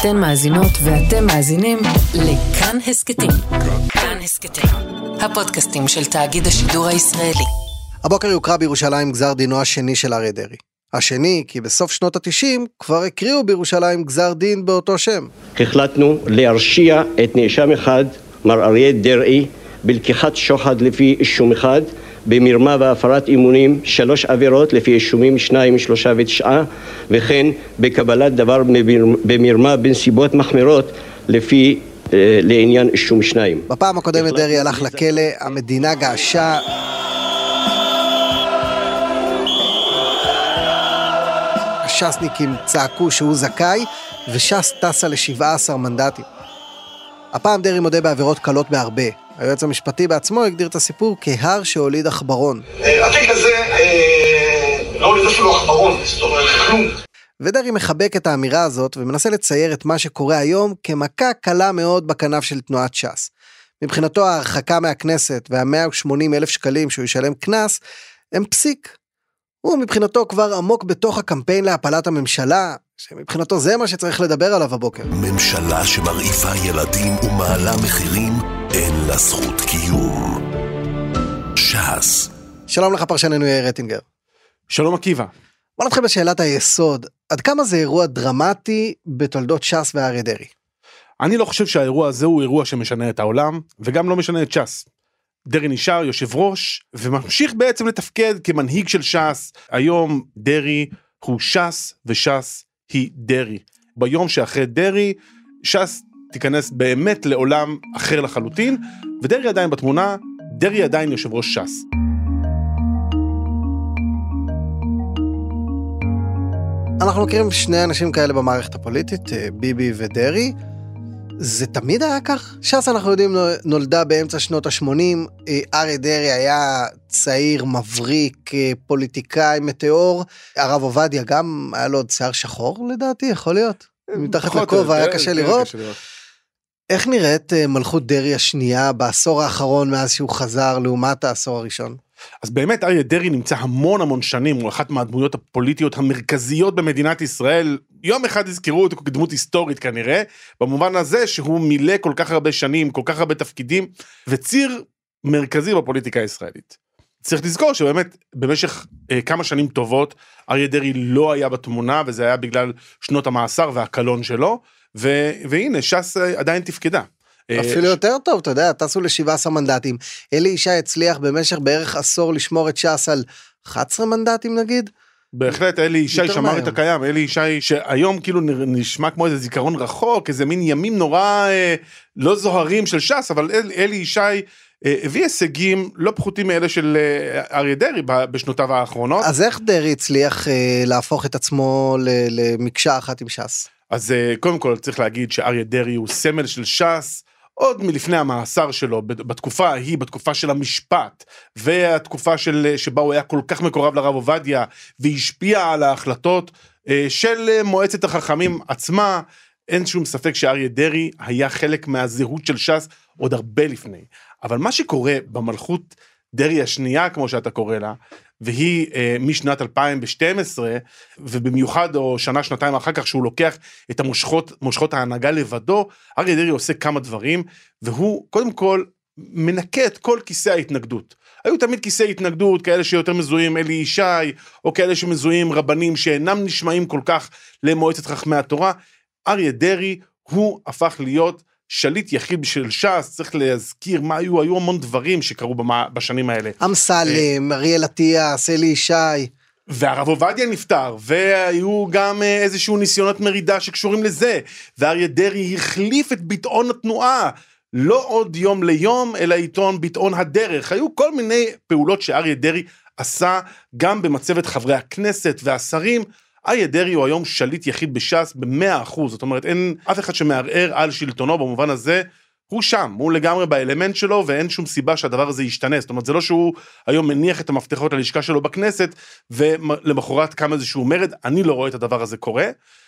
אתן מאזינות ואתם מאזינים לכאן הסכתים. כאן הסכתים, הפודקאסטים של תאגיד השידור הישראלי. הבוקר יוקרא בירושלים גזר דינו השני של אריה דרעי. השני, כי בסוף שנות התשעים כבר הקריאו בירושלים גזר דין באותו שם. החלטנו להרשיע את נאשם אחד, מר אריה דרעי, בלקיחת שוחד לפי אישום אחד, במרמה והפרת אמונים שלוש עבירות לפי אישומים שניים, שלושה ותשעה, וכן בקבלת דבר במרמה בנסיבות מחמירות לפי אה, לעניין אישום שניים. בפעם הקודמת דרעי הלך לכלא, המדינה געשה. הש"סניקים צעקו שהוא זכאי, וש"ס טסה ל-17 מנדטים. הפעם דרעי מודה בעבירות קלות בהרבה. היועץ המשפטי בעצמו הגדיר את הסיפור כהר שהוליד עכברון. התיק הזה אה, לא הוליד אפילו עכברון, זאת אומרת, כלום. ודרעי מחבק את האמירה הזאת ומנסה לצייר את מה שקורה היום כמכה קלה מאוד בכנף של תנועת ש"ס. מבחינתו ההרחקה מהכנסת וה-180 אלף שקלים שהוא ישלם קנס הם פסיק. הוא מבחינתו כבר עמוק בתוך הקמפיין להפלת הממשלה, שמבחינתו זה מה שצריך לדבר עליו הבוקר. ממשלה שמרעיפה ילדים ומעלה מחירים, אין לה זכות קיום. ש"ס. שלום לך פרשננו יאיר רטינגר. שלום עקיבא. בוא נתחיל בשאלת היסוד, עד כמה זה אירוע דרמטי בתולדות ש"ס ואריה דרעי? אני לא חושב שהאירוע הזה הוא אירוע שמשנה את העולם, וגם לא משנה את ש"ס. דרעי נשאר יושב ראש, וממשיך בעצם לתפקד כמנהיג של ש"ס. היום דרעי הוא ש"ס, וש"ס היא דרעי. ביום שאחרי דרעי, ש"ס תיכנס באמת לעולם אחר לחלוטין, ודרעי עדיין בתמונה, דרעי עדיין יושב ראש ש"ס. אנחנו מכירים שני אנשים כאלה במערכת הפוליטית, אה, ביבי ודרעי. זה תמיד היה כך? ש"ס אנחנו יודעים נולדה באמצע שנות ה-80, אה, אריה דרעי היה צעיר, מבריק, אה, פוליטיקאי, מטאור, הרב עובדיה גם היה לו עוד שיער שחור לדעתי, יכול להיות? מתחת לכובע היה קשה לראות. איך נראית מלכות דרעי השנייה בעשור האחרון מאז שהוא חזר לעומת העשור הראשון? אז באמת אריה דרעי נמצא המון המון שנים, הוא אחת מהדמויות הפוליטיות המרכזיות במדינת ישראל. יום אחד יזכרו אותו כדמות היסטורית כנראה, במובן הזה שהוא מילא כל כך הרבה שנים, כל כך הרבה תפקידים, וציר מרכזי בפוליטיקה הישראלית. צריך לזכור שבאמת במשך אה, כמה שנים טובות אריה דרעי לא היה בתמונה וזה היה בגלל שנות המאסר והקלון שלו ו- והנה ש"ס אה, עדיין תפקדה. אה, אפילו יותר טוב, אתה יודע, טסו ל-17 מנדטים. אלי ישי הצליח במשך בערך עשור לשמור את ש"ס על 11 מנדטים נגיד? בהחלט אלי ישי שמר מהר. את הקיים אלי ישי שהיום כאילו נשמע כמו איזה זיכרון רחוק איזה מין ימים נורא אה, לא זוהרים של ש"ס אבל אל, אלי ישי אה, הביא הישגים לא פחותים מאלה של אה, אריה דרעי בשנותיו האחרונות. אז איך דרעי הצליח אה, להפוך את עצמו למקשה אחת עם ש"ס? אז אה, קודם כל צריך להגיד שאריה דרעי הוא סמל של ש"ס. עוד מלפני המאסר שלו, בתקופה ההיא, בתקופה של המשפט, והתקופה של, שבה הוא היה כל כך מקורב לרב עובדיה, והשפיע על ההחלטות אה, של מועצת החכמים עצמה, אין שום ספק שאריה דרעי היה חלק מהזהות של ש"ס עוד הרבה לפני. אבל מה שקורה במלכות דרעי השנייה, כמו שאתה קורא לה, והיא אה, משנת 2012 ובמיוחד או שנה שנתיים אחר כך שהוא לוקח את המושכות מושכות ההנהגה לבדו אריה דרעי עושה כמה דברים והוא קודם כל מנקה את כל כיסא ההתנגדות. היו תמיד כיסי התנגדות כאלה שיותר מזוהים אלי ישי או כאלה שמזוהים רבנים שאינם נשמעים כל כך למועצת חכמי התורה. אריה דרעי הוא הפך להיות שליט יחיד של ש"ס, צריך להזכיר מה היו, היו המון דברים שקרו במה, בשנים האלה. אמסלם, אה, אריאל אטיאס, אלי ישי. והרב עובדיה נפטר, והיו גם אה, איזשהו ניסיונות מרידה שקשורים לזה, ואריה דרעי החליף את ביטאון התנועה. לא עוד יום ליום, אלא עיתון ביטאון הדרך. היו כל מיני פעולות שאריה דרעי עשה גם במצבת חברי הכנסת והשרים. אריה דרעי הוא היום שליט יחיד בש"ס במאה אחוז, זאת אומרת אין אף אחד שמערער על שלטונו במובן הזה. הוא שם, הוא לגמרי באלמנט שלו ואין שום סיבה שהדבר הזה ישתנה, זאת אומרת זה לא שהוא היום מניח את המפתחות ללשכה שלו בכנסת ולמחרת קם איזשהו מרד, אני לא רואה את הדבר הזה קורה.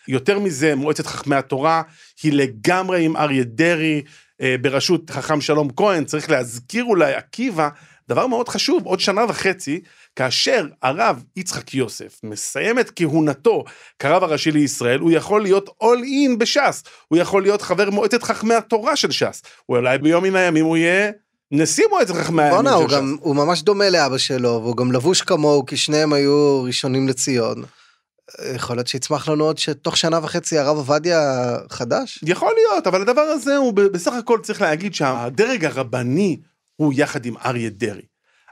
יותר מזה, מועצת חכמי התורה היא לגמרי עם אריה דרעי אה, בראשות חכם שלום כהן, צריך להזכיר אולי עקיבא דבר מאוד חשוב, עוד שנה וחצי, כאשר הרב יצחק יוסף מסיים את כהונתו כרב הראשי לישראל, הוא יכול להיות all in בש"ס, הוא יכול להיות חבר מועצת חכמי התורה של ש"ס, אולי ביום מן הימים הוא יהיה נשיא מועצת חכמי הימים של הוא ש"ס. גם, הוא ממש דומה לאבא שלו, והוא גם לבוש כמוהו, כי שניהם היו ראשונים לציון. יכול להיות שיצמח לנו עוד שתוך שנה וחצי הרב עובדיה חדש? יכול להיות, אבל הדבר הזה הוא בסך הכל צריך להגיד שהדרג הרבני הוא יחד עם אריה דרעי.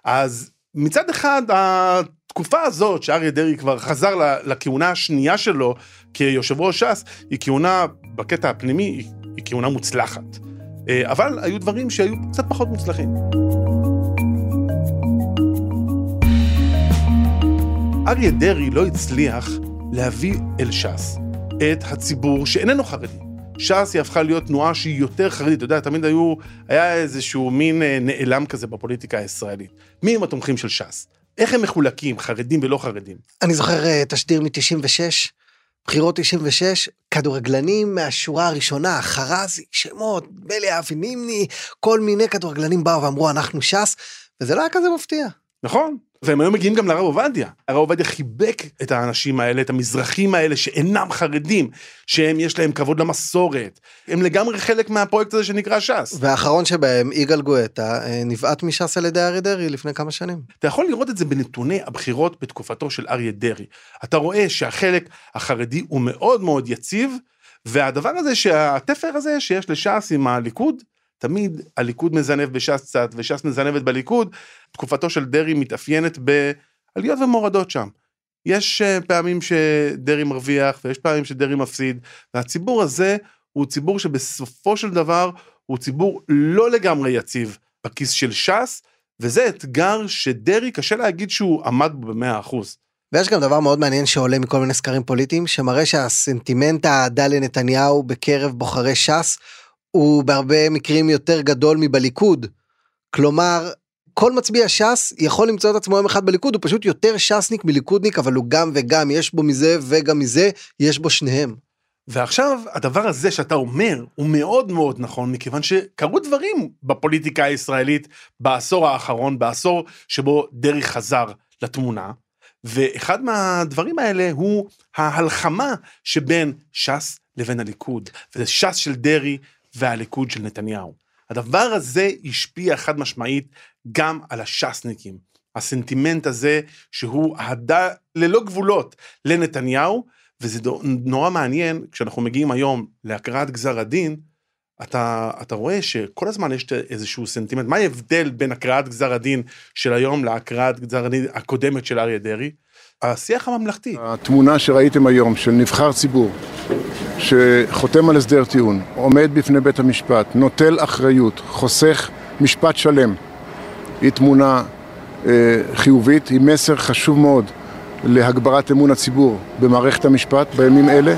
אז מצד אחד התקופה הזאת שאריה דרעי כבר חזר לכהונה השנייה שלו כיושב ראש ש"ס, היא כהונה בקטע הפנימי, היא כהונה מוצלחת. אה, אבל היו דברים שהיו קצת פחות מוצלחים. אריה דרעי לא הצליח להביא אל ש"ס את הציבור שאיננו חרדי. ש"ס היא הפכה להיות תנועה שהיא יותר חרדית, אתה יודע, תמיד היו, היה איזשהו מין אה, נעלם כזה בפוליטיקה הישראלית. מי הם התומכים של ש"ס? איך הם מחולקים, חרדים ולא חרדים? אני זוכר אה, תשדיר מ-96, בחירות 96, כדורגלנים מהשורה הראשונה, חרזי, שמות, בלי אבי נימני, כל מיני כדורגלנים באו ואמרו אנחנו ש"ס, וזה לא היה כזה מפתיע. נכון? והם היו מגיעים גם לרב עובדיה. הרב עובדיה חיבק את האנשים האלה, את המזרחים האלה שאינם חרדים, שהם יש להם כבוד למסורת. הם לגמרי חלק מהפרויקט הזה שנקרא ש"ס. והאחרון שבהם, יגאל גואטה, אה, נבעט מש"ס על ידי אריה דרעי לפני כמה שנים. אתה יכול לראות את זה בנתוני הבחירות בתקופתו של אריה דרעי. אתה רואה שהחלק החרדי הוא מאוד מאוד יציב, והדבר הזה שהתפר הזה שיש לש"ס עם הליכוד, תמיד הליכוד מזנב בש"ס קצת וש"ס מזנבת בליכוד, תקופתו של דרעי מתאפיינת בעליות ומורדות שם. יש אה, פעמים שדרעי מרוויח ויש פעמים שדרעי מפסיד, והציבור הזה הוא ציבור שבסופו של דבר הוא ציבור לא לגמרי יציב בכיס של ש"ס, וזה אתגר שדרעי קשה להגיד שהוא עמד בו במאה אחוז. ויש גם דבר מאוד מעניין שעולה מכל מיני סקרים פוליטיים, שמראה שהסנטימנט האהדה לנתניהו בקרב בוחרי ש"ס, הוא בהרבה מקרים יותר גדול מבליכוד. כלומר, כל מצביע ש"ס יכול למצוא את עצמו יום אחד בליכוד, הוא פשוט יותר ש"סניק מליכודניק, אבל הוא גם וגם, יש בו מזה וגם מזה, יש בו שניהם. ועכשיו הדבר הזה שאתה אומר הוא מאוד מאוד נכון מכיוון שקרו דברים בפוליטיקה הישראלית בעשור האחרון בעשור שבו דרעי חזר לתמונה ואחד מהדברים האלה הוא ההלחמה שבין ש"ס לבין הליכוד וזה ש"ס של דרעי והליכוד של נתניהו. הדבר הזה השפיע חד משמעית גם על הש"סניקים. הסנטימנט הזה שהוא אהדה ללא גבולות לנתניהו וזה נורא מעניין כשאנחנו מגיעים היום להקראת גזר הדין אתה אתה רואה שכל הזמן יש איזשהו סנטימנט מה ההבדל בין הקראת גזר הדין של היום להקראת גזר הדין הקודמת של אריה דרעי. השיח הממלכתי התמונה שראיתם היום של נבחר ציבור שחותם על הסדר טיעון, עומד בפני בית המשפט, נוטל אחריות, חוסך משפט שלם, היא תמונה אה, חיובית, היא מסר חשוב מאוד להגברת אמון הציבור במערכת המשפט בימים אלה.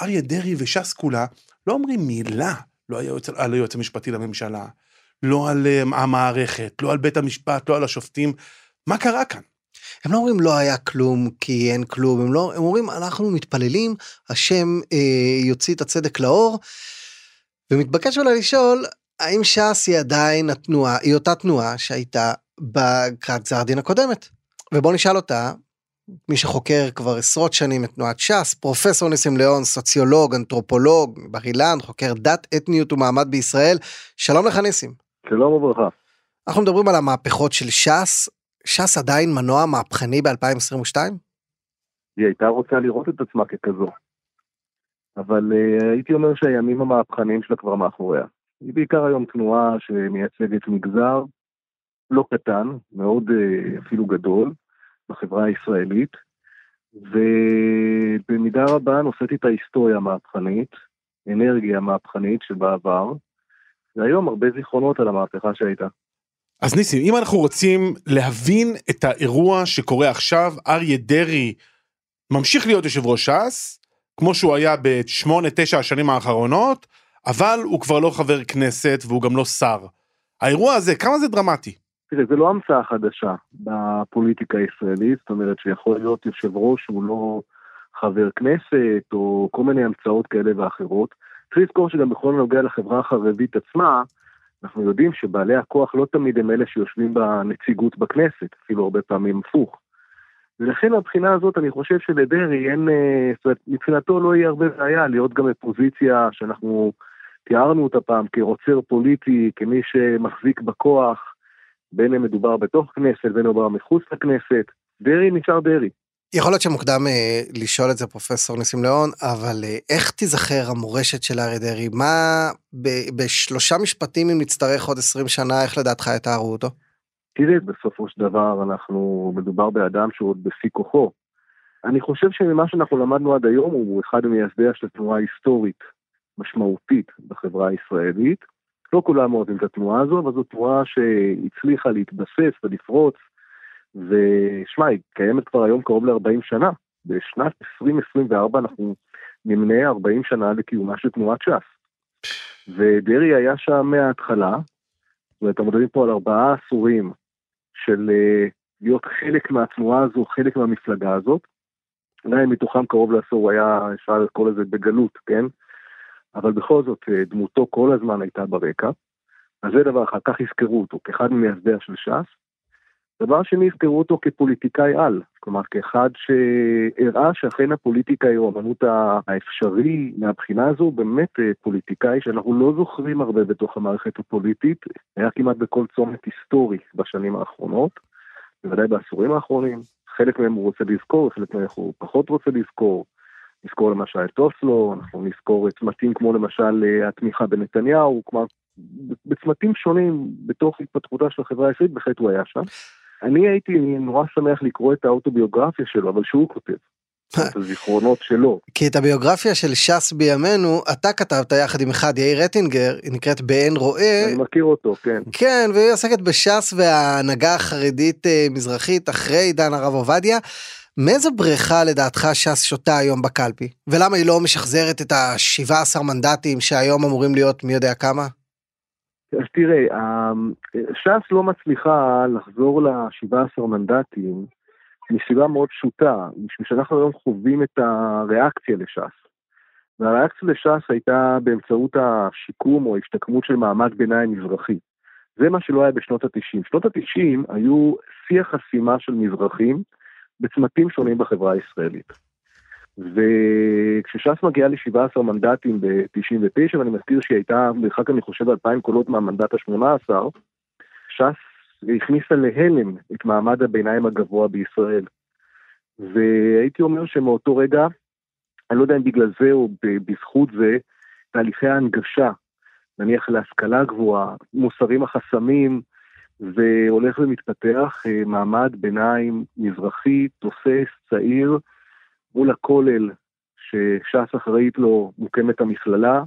אריה דרעי וש"ס כולה לא אומרים מילה לא על היועץ, על היועץ המשפטי לממשלה לא על אה, המערכת לא על בית המשפט לא על השופטים מה קרה כאן. הם לא אומרים לא היה כלום כי אין כלום, הם, לא, הם אומרים אנחנו מתפללים, השם אה, יוציא את הצדק לאור, ומתבקש אולי לשאול, האם ש"ס היא עדיין התנועה, היא אותה תנועה שהייתה בקראת גזר הדין הקודמת? ובוא נשאל אותה, מי שחוקר כבר עשרות שנים את תנועת ש"ס, פרופסור ניסים ליאון, סוציולוג, אנתרופולוג, בר אילן, חוקר דת, אתניות ומעמד בישראל, שלום לך ניסים. שלום וברכה. אנחנו מדברים על המהפכות של ש"ס, ש"ס עדיין מנוע מהפכני ב-2022? היא הייתה רוצה לראות את עצמה ככזו. אבל uh, הייתי אומר שהימים המהפכניים שלה כבר מאחוריה. היא בעיקר היום תנועה שמייצגת מגזר לא קטן, מאוד uh, אפילו גדול, בחברה הישראלית, ובמידה רבה נושאת את ההיסטוריה המהפכנית, אנרגיה מהפכנית שבעבר, והיום הרבה זיכרונות על המהפכה שהייתה. אז ניסים, אם אנחנו רוצים להבין את האירוע שקורה עכשיו, אריה דרעי ממשיך להיות יושב ראש ש"ס, כמו שהוא היה בשמונה, תשע השנים האחרונות, אבל הוא כבר לא חבר כנסת והוא גם לא שר. האירוע הזה, כמה זה דרמטי? תראה, זה לא המצאה חדשה בפוליטיקה הישראלית, זאת אומרת שיכול להיות יושב ראש שהוא לא חבר כנסת, או כל מיני המצאות כאלה ואחרות. צריך לזכור שגם בכל הנוגע לחברה החרדית עצמה, אנחנו יודעים שבעלי הכוח לא תמיד הם אלה שיושבים בנציגות בכנסת, אפילו הרבה פעמים הפוך. ולכן מבחינה הזאת אני חושב שלדרעי אין, אה, זאת אומרת, מבחינתו לא יהיה הרבה בעיה להיות גם בפוזיציה שאנחנו תיארנו אותה פעם כרוצר פוליטי, כמי שמחזיק בכוח, בין אם מדובר בתוך כנסת, בין אם מדובר מחוץ לכנסת. דרעי נשאר דרעי. יכול להיות שמוקדם אה, לשאול את זה פרופסור ניסים ליאון, אבל אה, איך תיזכר המורשת של אריה דרעי? מה, ב- בשלושה משפטים אם נצטרך עוד 20 שנה, איך לדעתך יתארו אותו? תראה, בסופו של דבר אנחנו, מדובר באדם שהוא עוד בשיא כוחו. אני חושב שממה שאנחנו למדנו עד היום הוא אחד ממייסדיה של תנועה היסטורית משמעותית בחברה הישראלית. לא כולם אוהבים את התנועה הזו, אבל זו תנועה שהצליחה להתבסס ולפרוץ, ושמע, היא קיימת כבר היום קרוב ל-40 שנה. בשנת 2024 אנחנו נמנה 40 שנה לקיומה של תנועת ש"ס. ודרעי היה שם מההתחלה, זאת אומרת, מדברים פה על ארבעה עשורים של uh, להיות חלק מהתנועה הזו, חלק מהמפלגה הזאת. אולי מתוכם קרוב לעשור היה, אפשר לקרוא לזה בגלות, כן? אבל בכל זאת, uh, דמותו כל הזמן הייתה ברקע. אז זה דבר אחד, כך יזכרו אותו, כאחד ממייסדיה של ש"ס. דבר שני, יזכרו אותו כפוליטיקאי על, כלומר כאחד שהראה שאכן הפוליטיקה היא האמנות האפשרי מהבחינה הזו, באמת אה, פוליטיקאי שאנחנו לא זוכרים הרבה בתוך המערכת הפוליטית, היה כמעט בכל צומת היסטורי בשנים האחרונות, בוודאי בעשורים האחרונים, חלק מהם הוא רוצה לזכור, חלק מהם הוא פחות רוצה לזכור. נזכור למשל את אוסלו, אנחנו נזכור את צמתים כמו למשל אה, התמיכה בנתניהו, כלומר בצמתים שונים בתוך התפתחותה של החברה הישראלית, בהחלט הוא היה שם. אני הייתי נורא שמח לקרוא את האוטוביוגרפיה שלו, אבל שהוא כותב. את הזיכרונות שלו. כי את הביוגרפיה של ש"ס בימינו, אתה כתבת יחד עם אחד, יאיר רטינגר, היא נקראת באין רואה. אני מכיר אותו, כן. כן, והיא עוסקת בש"ס וההנהגה החרדית אה, מזרחית אחרי עידן הרב עובדיה. מאיזה בריכה לדעתך ש"ס שותה היום בקלפי? ולמה היא לא משחזרת את ה-17 מנדטים שהיום אמורים להיות מי יודע כמה? אז תראה, ש"ס לא מצליחה לחזור ל-17 מנדטים מסיבה מאוד פשוטה, משום שאנחנו היום חווים את הריאקציה לש"ס. והריאקציה לש"ס הייתה באמצעות השיקום או ההשתקמות של מעמד ביניים מזרחי. זה מה שלא היה בשנות ה-90. שנות ה-90 היו שיא החסימה של מזרחים בצמתים שונים בחברה הישראלית. וכשש"ס מגיעה ל-17 מנדטים ב-99, ואני מזכיר שהיא הייתה מרחק אני חושב 2,000 קולות מהמנדט ה-18, ש"ס הכניסה להלם את מעמד הביניים הגבוה בישראל. והייתי אומר שמאותו רגע, אני לא יודע אם בגלל זה או בזכות זה, תהליכי ההנגשה, נניח להשכלה גבוהה, מוסרים החסמים, והולך ומתפתח אה, מעמד ביניים מזרחי, תוסס, צעיר, מול הכולל שש"ס אחראית לו מוקמת המכללה,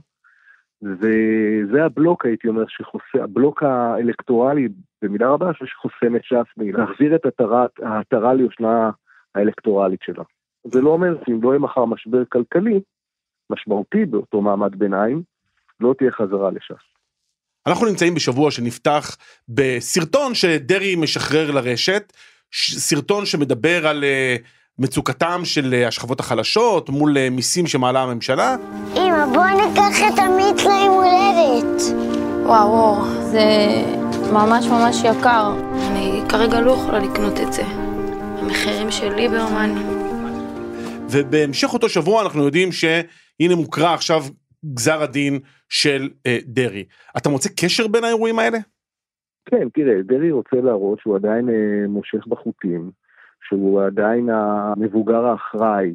וזה הבלוק, הייתי אומר, שחוסם, הבלוק האלקטורלי, במידה רבה, שחוסם את ש"ס מלהחזיר את העטרה ליושנה האלקטורלית שלה. זה לא אומר שאם לא יהיה מחר משבר כלכלי משמעותי באותו מעמד ביניים, לא תהיה חזרה לש"ס. אנחנו נמצאים בשבוע שנפתח בסרטון שדרעי משחרר לרשת, סרטון שמדבר על uh, מצוקתם של אה, השכבות החלשות מול אה, מיסים שמעלה הממשלה. אמא, בוא ניקח את עמית ליום הולדת. וואו, וואו, זה ממש ממש יקר. אני כרגע לא יכולה לקנות את זה. המחירים של ליברמן. ובהמשך אותו שבוע אנחנו יודעים שהנה מוקרא עכשיו גזר הדין של אה, דרעי. אתה מוצא קשר בין האירועים האלה? כן, תראה, דרעי רוצה להראות שהוא עדיין אה, מושך בחוטים. שהוא עדיין המבוגר האחראי,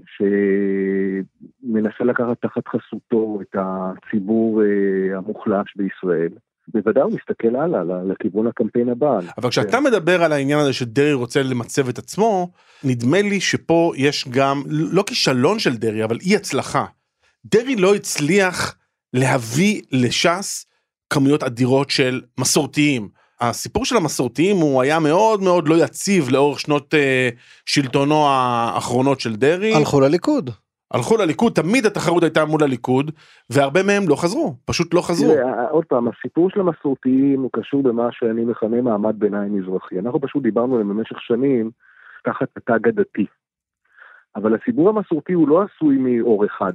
שמנסה לקחת תחת חסותו את הציבור אה, המוחלש בישראל. בוודאי הוא מסתכל הלאה, לכיוון הקמפיין הבא. אבל כשאתה כן. מדבר על העניין הזה שדרעי רוצה למצב את עצמו, נדמה לי שפה יש גם, לא כישלון של דרעי, אבל אי הצלחה. דרעי לא הצליח להביא לש"ס כמויות אדירות של מסורתיים. הסיפור של המסורתיים הוא היה מאוד מאוד לא יציב לאורך שנות אה, שלטונו האחרונות של דרעי. הלכו לליכוד. הלכו לליכוד, תמיד התחרות הייתה מול הליכוד, והרבה מהם לא חזרו, פשוט לא חזרו. תראה, עוד פעם, הסיפור של המסורתיים הוא קשור במה שאני מכנה מעמד ביניים מזרחי. אנחנו פשוט דיברנו עליהם במשך שנים תחת התג הדתי. אבל הציבור המסורתי הוא לא עשוי מאור אחד.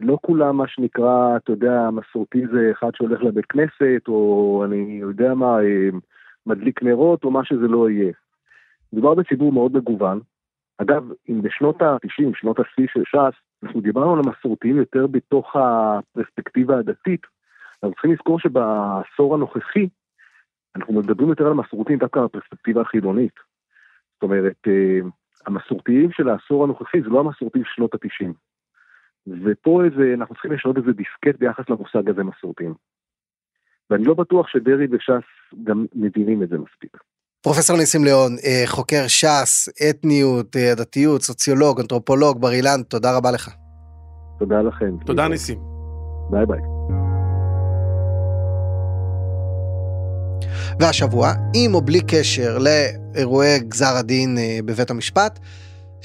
לא כולם מה שנקרא, אתה יודע, מסורתי זה אחד שהולך לבית כנסת, או אני יודע מה, אה, מדליק נרות, או מה שזה לא יהיה. מדובר בציבור מאוד מגוון. אגב, אם בשנות ה-90, שנות השיא של ש"ס, אנחנו דיברנו על המסורתיים יותר בתוך הפרספקטיבה הדתית, אנחנו צריכים לזכור שבעשור הנוכחי, אנחנו מדברים יותר על מסורתיים דווקא בפרספקטיבה החילונית. זאת אומרת, אה, המסורתיים של העשור הנוכחי זה לא המסורתיים של שנות ה-90. ופה איזה, אנחנו צריכים לשנות איזה דיסקט ביחס למושג הזה מסורתיים. ואני לא בטוח שדרעי וש"ס גם מבינים את זה מספיק. פרופסור ניסים ליאון, אה, חוקר ש"ס, אתניות, אה, דתיות, סוציולוג, אנתרופולוג, בר אילן, תודה רבה לך. תודה לכם. תודה ניסים. ביי ביי. והשבוע, עם או בלי קשר לאירועי גזר הדין אה, בבית המשפט,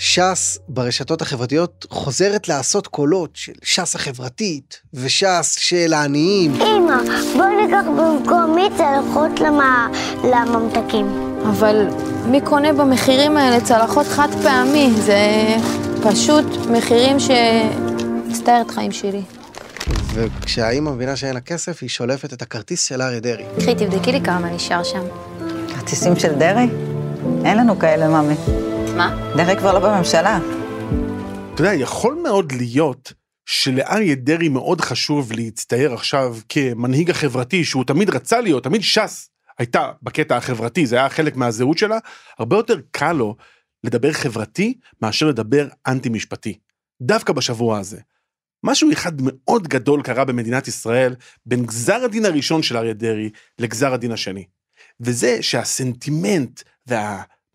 ש"ס ברשתות החברתיות חוזרת לעשות קולות של ש"ס החברתית וש"ס של העניים. אמא, בואי ניקח במקום מי צלחות למה... לממתקים. אבל מי קונה במחירים האלה צלחות חד פעמי? זה פשוט מחירים שהצטער את חיים שלי. וכשהאימא מבינה שאין לה כסף, היא שולפת את הכרטיס של אריה דרעי. קחי, תבדקי לי כמה נשאר שם. כרטיסים של דרעי? אין לנו כאלה, ממי. מה? דרעי כבר לא בממשלה. אתה יודע, יכול מאוד להיות שלאריה דרעי מאוד חשוב להצטייר עכשיו כמנהיג החברתי שהוא תמיד רצה להיות, תמיד ש"ס הייתה בקטע החברתי, זה היה חלק מהזהות שלה, הרבה יותר קל לו לדבר חברתי מאשר לדבר אנטי משפטי. דווקא בשבוע הזה. משהו אחד מאוד גדול קרה במדינת ישראל בין גזר הדין הראשון של אריה דרעי לגזר הדין השני. וזה שהסנטימנט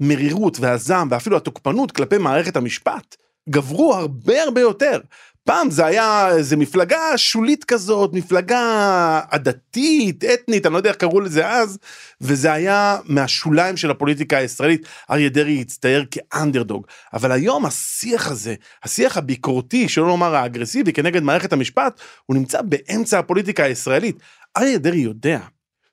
והמרירות והזעם ואפילו התוקפנות כלפי מערכת המשפט גברו הרבה הרבה יותר. פעם זה היה איזה מפלגה שולית כזאת, מפלגה עדתית, אתנית, אני לא יודע איך קראו לזה אז, וזה היה מהשוליים של הפוליטיקה הישראלית. אריה דרעי הצטייר כאנדרדוג. אבל היום השיח הזה, השיח הביקורתי, שלא לומר האגרסיבי, כנגד מערכת המשפט, הוא נמצא באמצע הפוליטיקה הישראלית. אריה דרעי יודע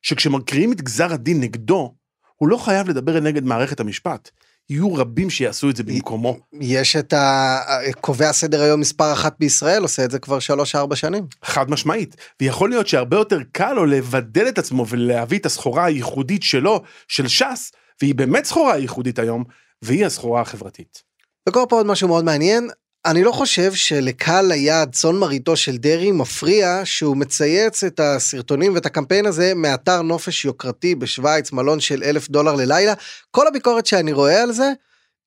שכשמקריאים את גזר הדין נגדו, הוא לא חייב לדבר נגד מערכת המשפט. יהיו רבים שיעשו את זה במקומו. יש את הקובע סדר היום מספר אחת בישראל, עושה את זה כבר שלוש-ארבע שנים. חד משמעית. ויכול להיות שהרבה יותר קל לו לבדל את עצמו ולהביא את הסחורה הייחודית שלו, של ש"ס, והיא באמת סחורה ייחודית היום, והיא הסחורה החברתית. וקורה פה עוד משהו מאוד מעניין, אני לא חושב שלקהל היעד צאן מרעיתו של דרעי מפריע שהוא מצייץ את הסרטונים ואת הקמפיין הזה מאתר נופש יוקרתי בשוויץ, מלון של אלף דולר ללילה. כל הביקורת שאני רואה על זה,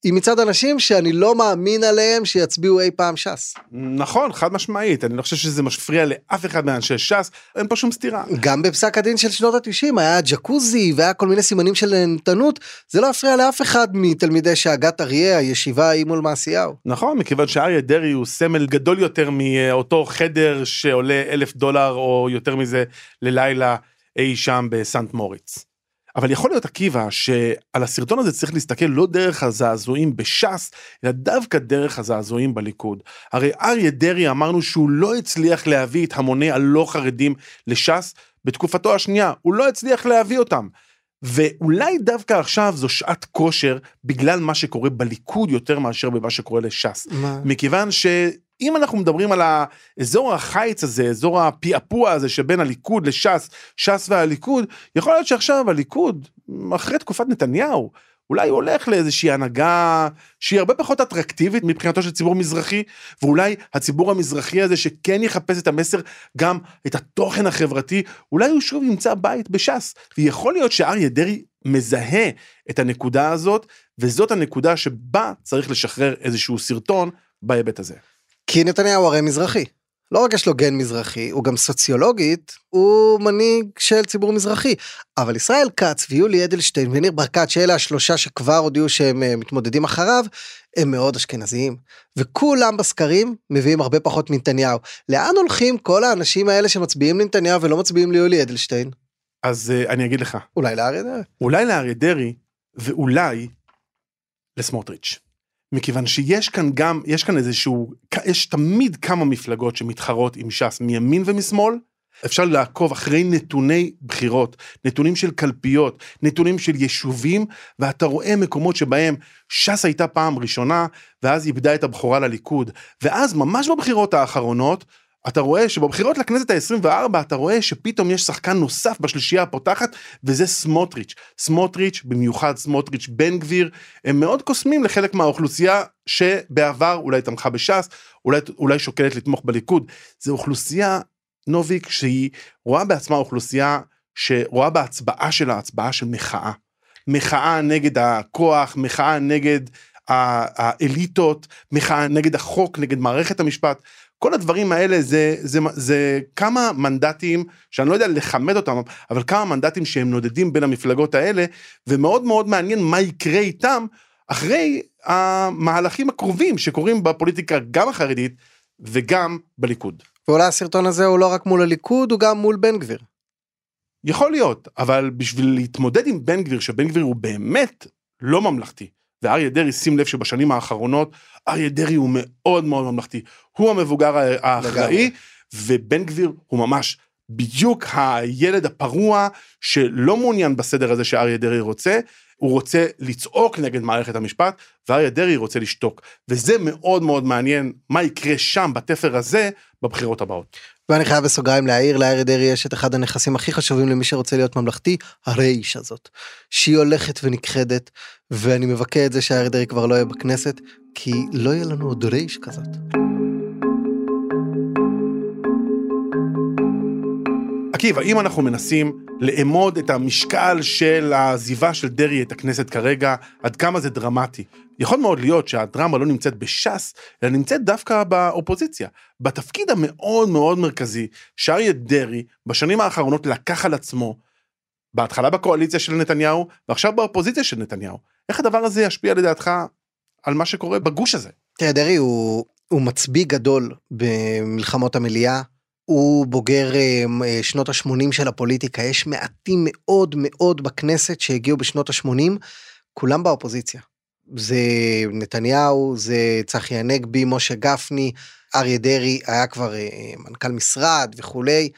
היא מצד אנשים שאני לא מאמין עליהם שיצביעו אי פעם ש"ס. נכון, חד משמעית, אני לא חושב שזה מפריע לאף אחד מאנשי ש"ס, אין פה שום סתירה. גם בפסק הדין של שנות התשעים היה ג'קוזי והיה כל מיני סימנים של נהנתנות, זה לא הפריע לאף אחד מתלמידי שאגת אריה, הישיבה ההיא מול מעשיהו. נכון, מכיוון שאריה דרעי הוא סמל גדול יותר מאותו חדר שעולה אלף דולר או יותר מזה ללילה אי שם בסנט מוריץ. אבל יכול להיות עקיבא שעל הסרטון הזה צריך להסתכל לא דרך הזעזועים בש"ס, אלא דווקא דרך הזעזועים בליכוד. הרי אריה דרעי אמרנו שהוא לא הצליח להביא את המוני הלא חרדים לש"ס בתקופתו השנייה, הוא לא הצליח להביא אותם. ואולי דווקא עכשיו זו שעת כושר בגלל מה שקורה בליכוד יותר מאשר במה שקורה לש"ס. מה? מכיוון ש... אם אנחנו מדברים על האזור החיץ הזה, אזור הפעפוע הזה שבין הליכוד לש"ס, ש"ס והליכוד, יכול להיות שעכשיו הליכוד, אחרי תקופת נתניהו, אולי הוא הולך לאיזושהי הנהגה שהיא הרבה פחות אטרקטיבית מבחינתו של ציבור מזרחי, ואולי הציבור המזרחי הזה שכן יחפש את המסר, גם את התוכן החברתי, אולי הוא שוב ימצא בית בש"ס. ויכול להיות שאריה דרעי מזהה את הנקודה הזאת, וזאת הנקודה שבה צריך לשחרר איזשהו סרטון בהיבט הזה. כי נתניהו הרי מזרחי. לא רק יש לו גן מזרחי, הוא גם סוציולוגית, הוא מנהיג של ציבור מזרחי. אבל ישראל כץ ויולי אדלשטיין וניר ברקת, שאלה השלושה שכבר הודיעו שהם אה, מתמודדים אחריו, הם מאוד אשכנזיים. וכולם בסקרים מביאים הרבה פחות מנתניהו. לאן הולכים כל האנשים האלה שמצביעים לנתניהו ולא מצביעים ליולי אדלשטיין? אז uh, אני אגיד לך. אולי לאריה דרעי. אולי לאריה דרעי, ואולי לסמוטריץ'. מכיוון שיש כאן גם, יש כאן איזשהו, יש תמיד כמה מפלגות שמתחרות עם ש"ס מימין ומשמאל. אפשר לעקוב אחרי נתוני בחירות, נתונים של קלפיות, נתונים של יישובים, ואתה רואה מקומות שבהם ש"ס הייתה פעם ראשונה, ואז איבדה את הבכורה לליכוד. ואז ממש בבחירות האחרונות, אתה רואה שבבחירות לכנסת ה-24 אתה רואה שפתאום יש שחקן נוסף בשלישייה הפותחת וזה סמוטריץ'. סמוטריץ', במיוחד סמוטריץ' בן גביר, הם מאוד קוסמים לחלק מהאוכלוסייה שבעבר אולי תמכה בש"ס, אולי, אולי שוקלת לתמוך בליכוד. זו אוכלוסייה, נוביק, שהיא רואה בעצמה אוכלוסייה שרואה בהצבעה שלה הצבעה של מחאה. מחאה נגד הכוח, מחאה נגד האליטות, מחאה נגד החוק, נגד מערכת המשפט. כל הדברים האלה זה, זה, זה כמה מנדטים שאני לא יודע לכמת אותם, אבל כמה מנדטים שהם נודדים בין המפלגות האלה, ומאוד מאוד מעניין מה יקרה איתם אחרי המהלכים הקרובים שקורים בפוליטיקה גם החרדית וגם בליכוד. ואולי הסרטון הזה הוא לא רק מול הליכוד, הוא גם מול בן גביר. יכול להיות, אבל בשביל להתמודד עם בן גביר, שבן גביר הוא באמת לא ממלכתי, ואריה דרעי, שים לב שבשנים האחרונות, אריה דרעי הוא מאוד מאוד ממלכתי. הוא המבוגר האחראי, ובן גביר הוא ממש בדיוק הילד הפרוע שלא מעוניין בסדר הזה שאריה דרעי רוצה, הוא רוצה לצעוק נגד מערכת המשפט, ואריה דרעי רוצה לשתוק. וזה מאוד מאוד מעניין מה יקרה שם, בתפר הזה, בבחירות הבאות. ואני חייב בסוגריים להעיר, לאריה דרעי יש את אחד הנכסים הכי חשובים למי שרוצה להיות ממלכתי, הרייש הזאת. שהיא הולכת ונכחדת, ואני מבכה את זה שאריה דרעי כבר לא יהיה בכנסת, כי לא יהיה לנו עוד רייש כזאת. עקיבא, אם אנחנו מנסים לאמוד את המשקל של העזיבה של דרעי את הכנסת כרגע, עד כמה זה דרמטי. יכול מאוד להיות שהדרמה לא נמצאת בש"ס, אלא נמצאת דווקא באופוזיציה. בתפקיד המאוד מאוד מרכזי שאריה דרעי בשנים האחרונות לקח על עצמו, בהתחלה בקואליציה של נתניהו, ועכשיו באופוזיציה של נתניהו. איך הדבר הזה ישפיע לדעתך על מה שקורה בגוש הזה? תראה, דרעי הוא, הוא מצביא גדול במלחמות המליאה. הוא בוגר אה, שנות ה-80 של הפוליטיקה, יש מעטים מאוד מאוד בכנסת שהגיעו בשנות ה-80, כולם באופוזיציה. זה נתניהו, זה צחי הנגבי, משה גפני, אריה דרעי היה כבר אה, מנכ"ל משרד וכולי.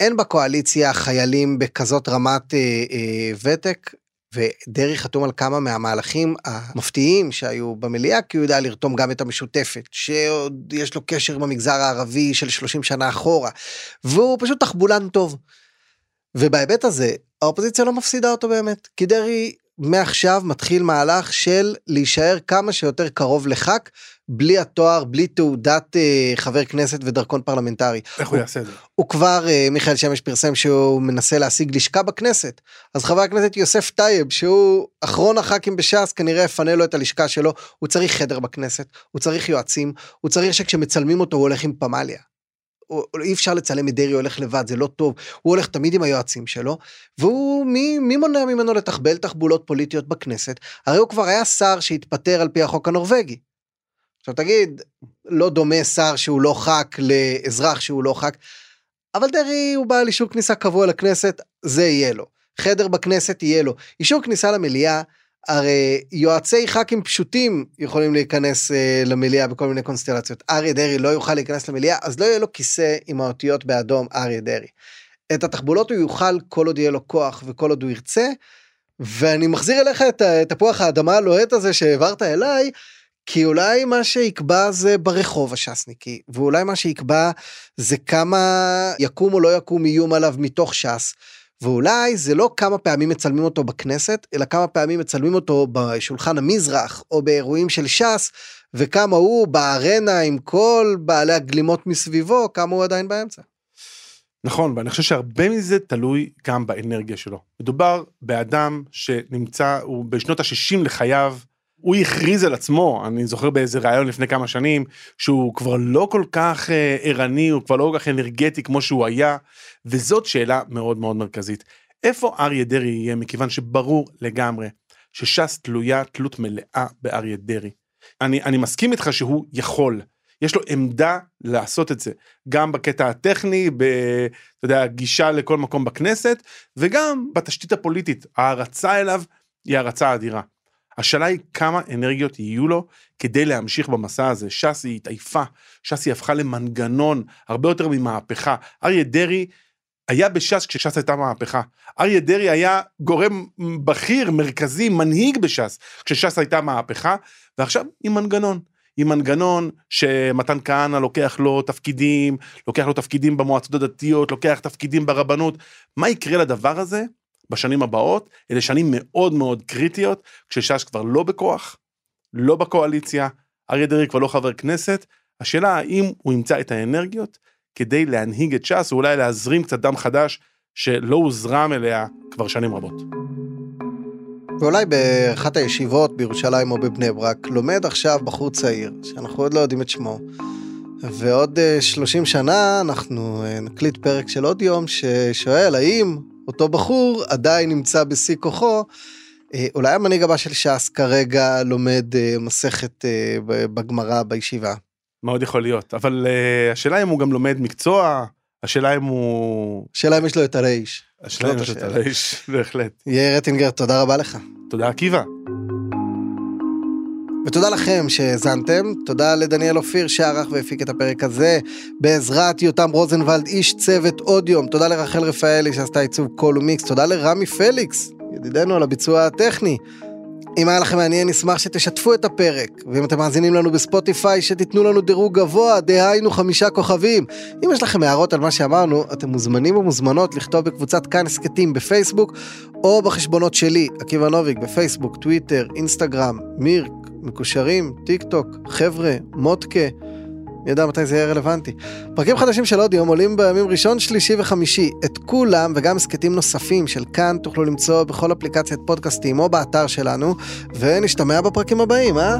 אין בקואליציה חיילים בכזאת רמת אה, אה, ותק, ודרעי חתום על כמה מהמהלכים המפתיעים שהיו במליאה, כי הוא יודע לרתום גם את המשותפת, שעוד יש לו קשר עם המגזר הערבי של 30 שנה אחורה, והוא פשוט תחבולן טוב. ובהיבט הזה, האופוזיציה לא מפסידה אותו באמת, כי דרעי מעכשיו מתחיל מהלך של להישאר כמה שיותר קרוב לח"כ, בלי התואר, בלי תעודת אה, חבר כנסת ודרכון פרלמנטרי. איך הוא, הוא יעשה את זה? הוא כבר, אה, מיכאל שמש פרסם שהוא מנסה להשיג לשכה בכנסת. אז חבר הכנסת יוסף טייב, שהוא אחרון הח"כים בש"ס, כנראה יפנה לו את הלשכה שלו, הוא צריך חדר בכנסת, הוא צריך יועצים, הוא צריך שכשמצלמים אותו הוא הולך עם פמליה. אי אפשר לצלם את דרעי הולך לבד, זה לא טוב, הוא הולך תמיד עם היועצים שלו, והוא, מי, מי מונע ממנו לתחבל תחבולות פוליטיות בכנסת? הרי הוא כבר היה שר שהתפטר על פי החוק הנורבגי. עכשיו תגיד, לא דומה שר שהוא לא ח"כ לאזרח שהוא לא ח"כ, אבל דרעי הוא בעל אישור כניסה קבוע לכנסת, זה יהיה לו. חדר בכנסת יהיה לו. אישור כניסה למליאה, הרי יועצי ח"כים פשוטים יכולים להיכנס אה, למליאה בכל מיני קונסטלציות. אריה דרעי לא יוכל להיכנס למליאה, אז לא יהיה לו כיסא עם האותיות באדום אריה דרעי. את התחבולות הוא יוכל כל עוד יהיה לו כוח וכל עוד הוא ירצה, ואני מחזיר אליך את תפוח האדמה הלוהט הזה שהעברת אליי, כי אולי מה שיקבע זה ברחוב הש"סניקי, ואולי מה שיקבע זה כמה יקום או לא יקום איום עליו מתוך ש"ס. ואולי זה לא כמה פעמים מצלמים אותו בכנסת, אלא כמה פעמים מצלמים אותו בשולחן המזרח או באירועים של ש"ס, וכמה הוא בארנה עם כל בעלי הגלימות מסביבו, כמה הוא עדיין באמצע. נכון, ואני חושב שהרבה מזה תלוי גם באנרגיה שלו. מדובר באדם שנמצא, הוא בשנות ה-60 לחייו, הוא הכריז על עצמו, אני זוכר באיזה ראיון לפני כמה שנים, שהוא כבר לא כל כך אה, ערני, הוא כבר לא כל כך אנרגטי כמו שהוא היה, וזאת שאלה מאוד מאוד מרכזית. איפה אריה דרעי יהיה, מכיוון שברור לגמרי שש"ס תלויה תלות מלאה באריה דרעי. אני, אני מסכים איתך שהוא יכול, יש לו עמדה לעשות את זה, גם בקטע הטכני, ב, אתה יודע, גישה לכל מקום בכנסת, וגם בתשתית הפוליטית, ההערצה אליו היא הערצה אדירה. השאלה היא כמה אנרגיות יהיו לו כדי להמשיך במסע הזה. ש"ס היא התעייפה, ש"ס היא הפכה למנגנון הרבה יותר ממהפכה. אריה דרעי היה בש"ס כשש"ס הייתה מהפכה. אריה דרעי היה גורם בכיר, מרכזי, מנהיג בש"ס, כשש"ס הייתה מהפכה, ועכשיו היא מנגנון. עם מנגנון שמתן כהנא לוקח לו תפקידים, לוקח לו תפקידים במועצות הדתיות, לוקח תפקידים ברבנות. מה יקרה לדבר הזה בשנים הבאות? אלה שנים מאוד מאוד קריטיות, כשש"ס כבר לא בכוח, לא בקואליציה, אריה דרעי כבר לא חבר כנסת, השאלה האם הוא ימצא את האנרגיות כדי להנהיג את ש"ס, ואולי להזרים קצת דם חדש שלא הוזרם אליה כבר שנים רבות. ואולי באחת הישיבות בירושלים או בבני ברק, לומד עכשיו בחור צעיר, שאנחנו עוד לא יודעים את שמו, ועוד 30 אה, שנה אנחנו אה, נקליט פרק של עוד יום ששואל האם אותו בחור עדיין נמצא בשיא כוחו, אה, אולי המנהיג הבא של ש"ס כרגע לומד מסכת בגמרא בישיבה. מאוד יכול להיות, אבל השאלה אם הוא גם לומד מקצוע, השאלה אם הוא... השאלה אם יש לו את הרייש. השאלה אם יש לו את הרייש, בהחלט. יאיר אטינגר, תודה רבה לך. תודה עקיבא. ותודה לכם שהאזנתם, תודה לדניאל אופיר שערך והפיק את הפרק הזה, בעזרת יותם רוזנבלד, איש צוות עוד יום, תודה לרחל רפאלי שעשתה עיצוב קול ומיקס, תודה לרמי פליקס, ידידנו על הביצוע הטכני. אם היה לכם מעניין, נשמח שתשתפו את הפרק, ואם אתם מאזינים לנו בספוטיפיי, שתיתנו לנו דירוג גבוה, דהיינו חמישה כוכבים. אם יש לכם הערות על מה שאמרנו, אתם מוזמנים ומוזמנות לכתוב בקבוצת כאן הסכתים בפייסבוק, או בחשבונות שלי, עקיבא נוביק, בפייסבוק, טוויטר, אינסטגרם, מירק, מקושרים, טיק טוק, חבר'ה, מוד״קה. יודע מתי זה יהיה רלוונטי. פרקים חדשים של עוד יום עולים בימים ראשון, שלישי וחמישי. את כולם וגם הסכתים נוספים של כאן תוכלו למצוא בכל אפליקציית פודקאסטים או באתר שלנו, ונשתמע בפרקים הבאים, אה?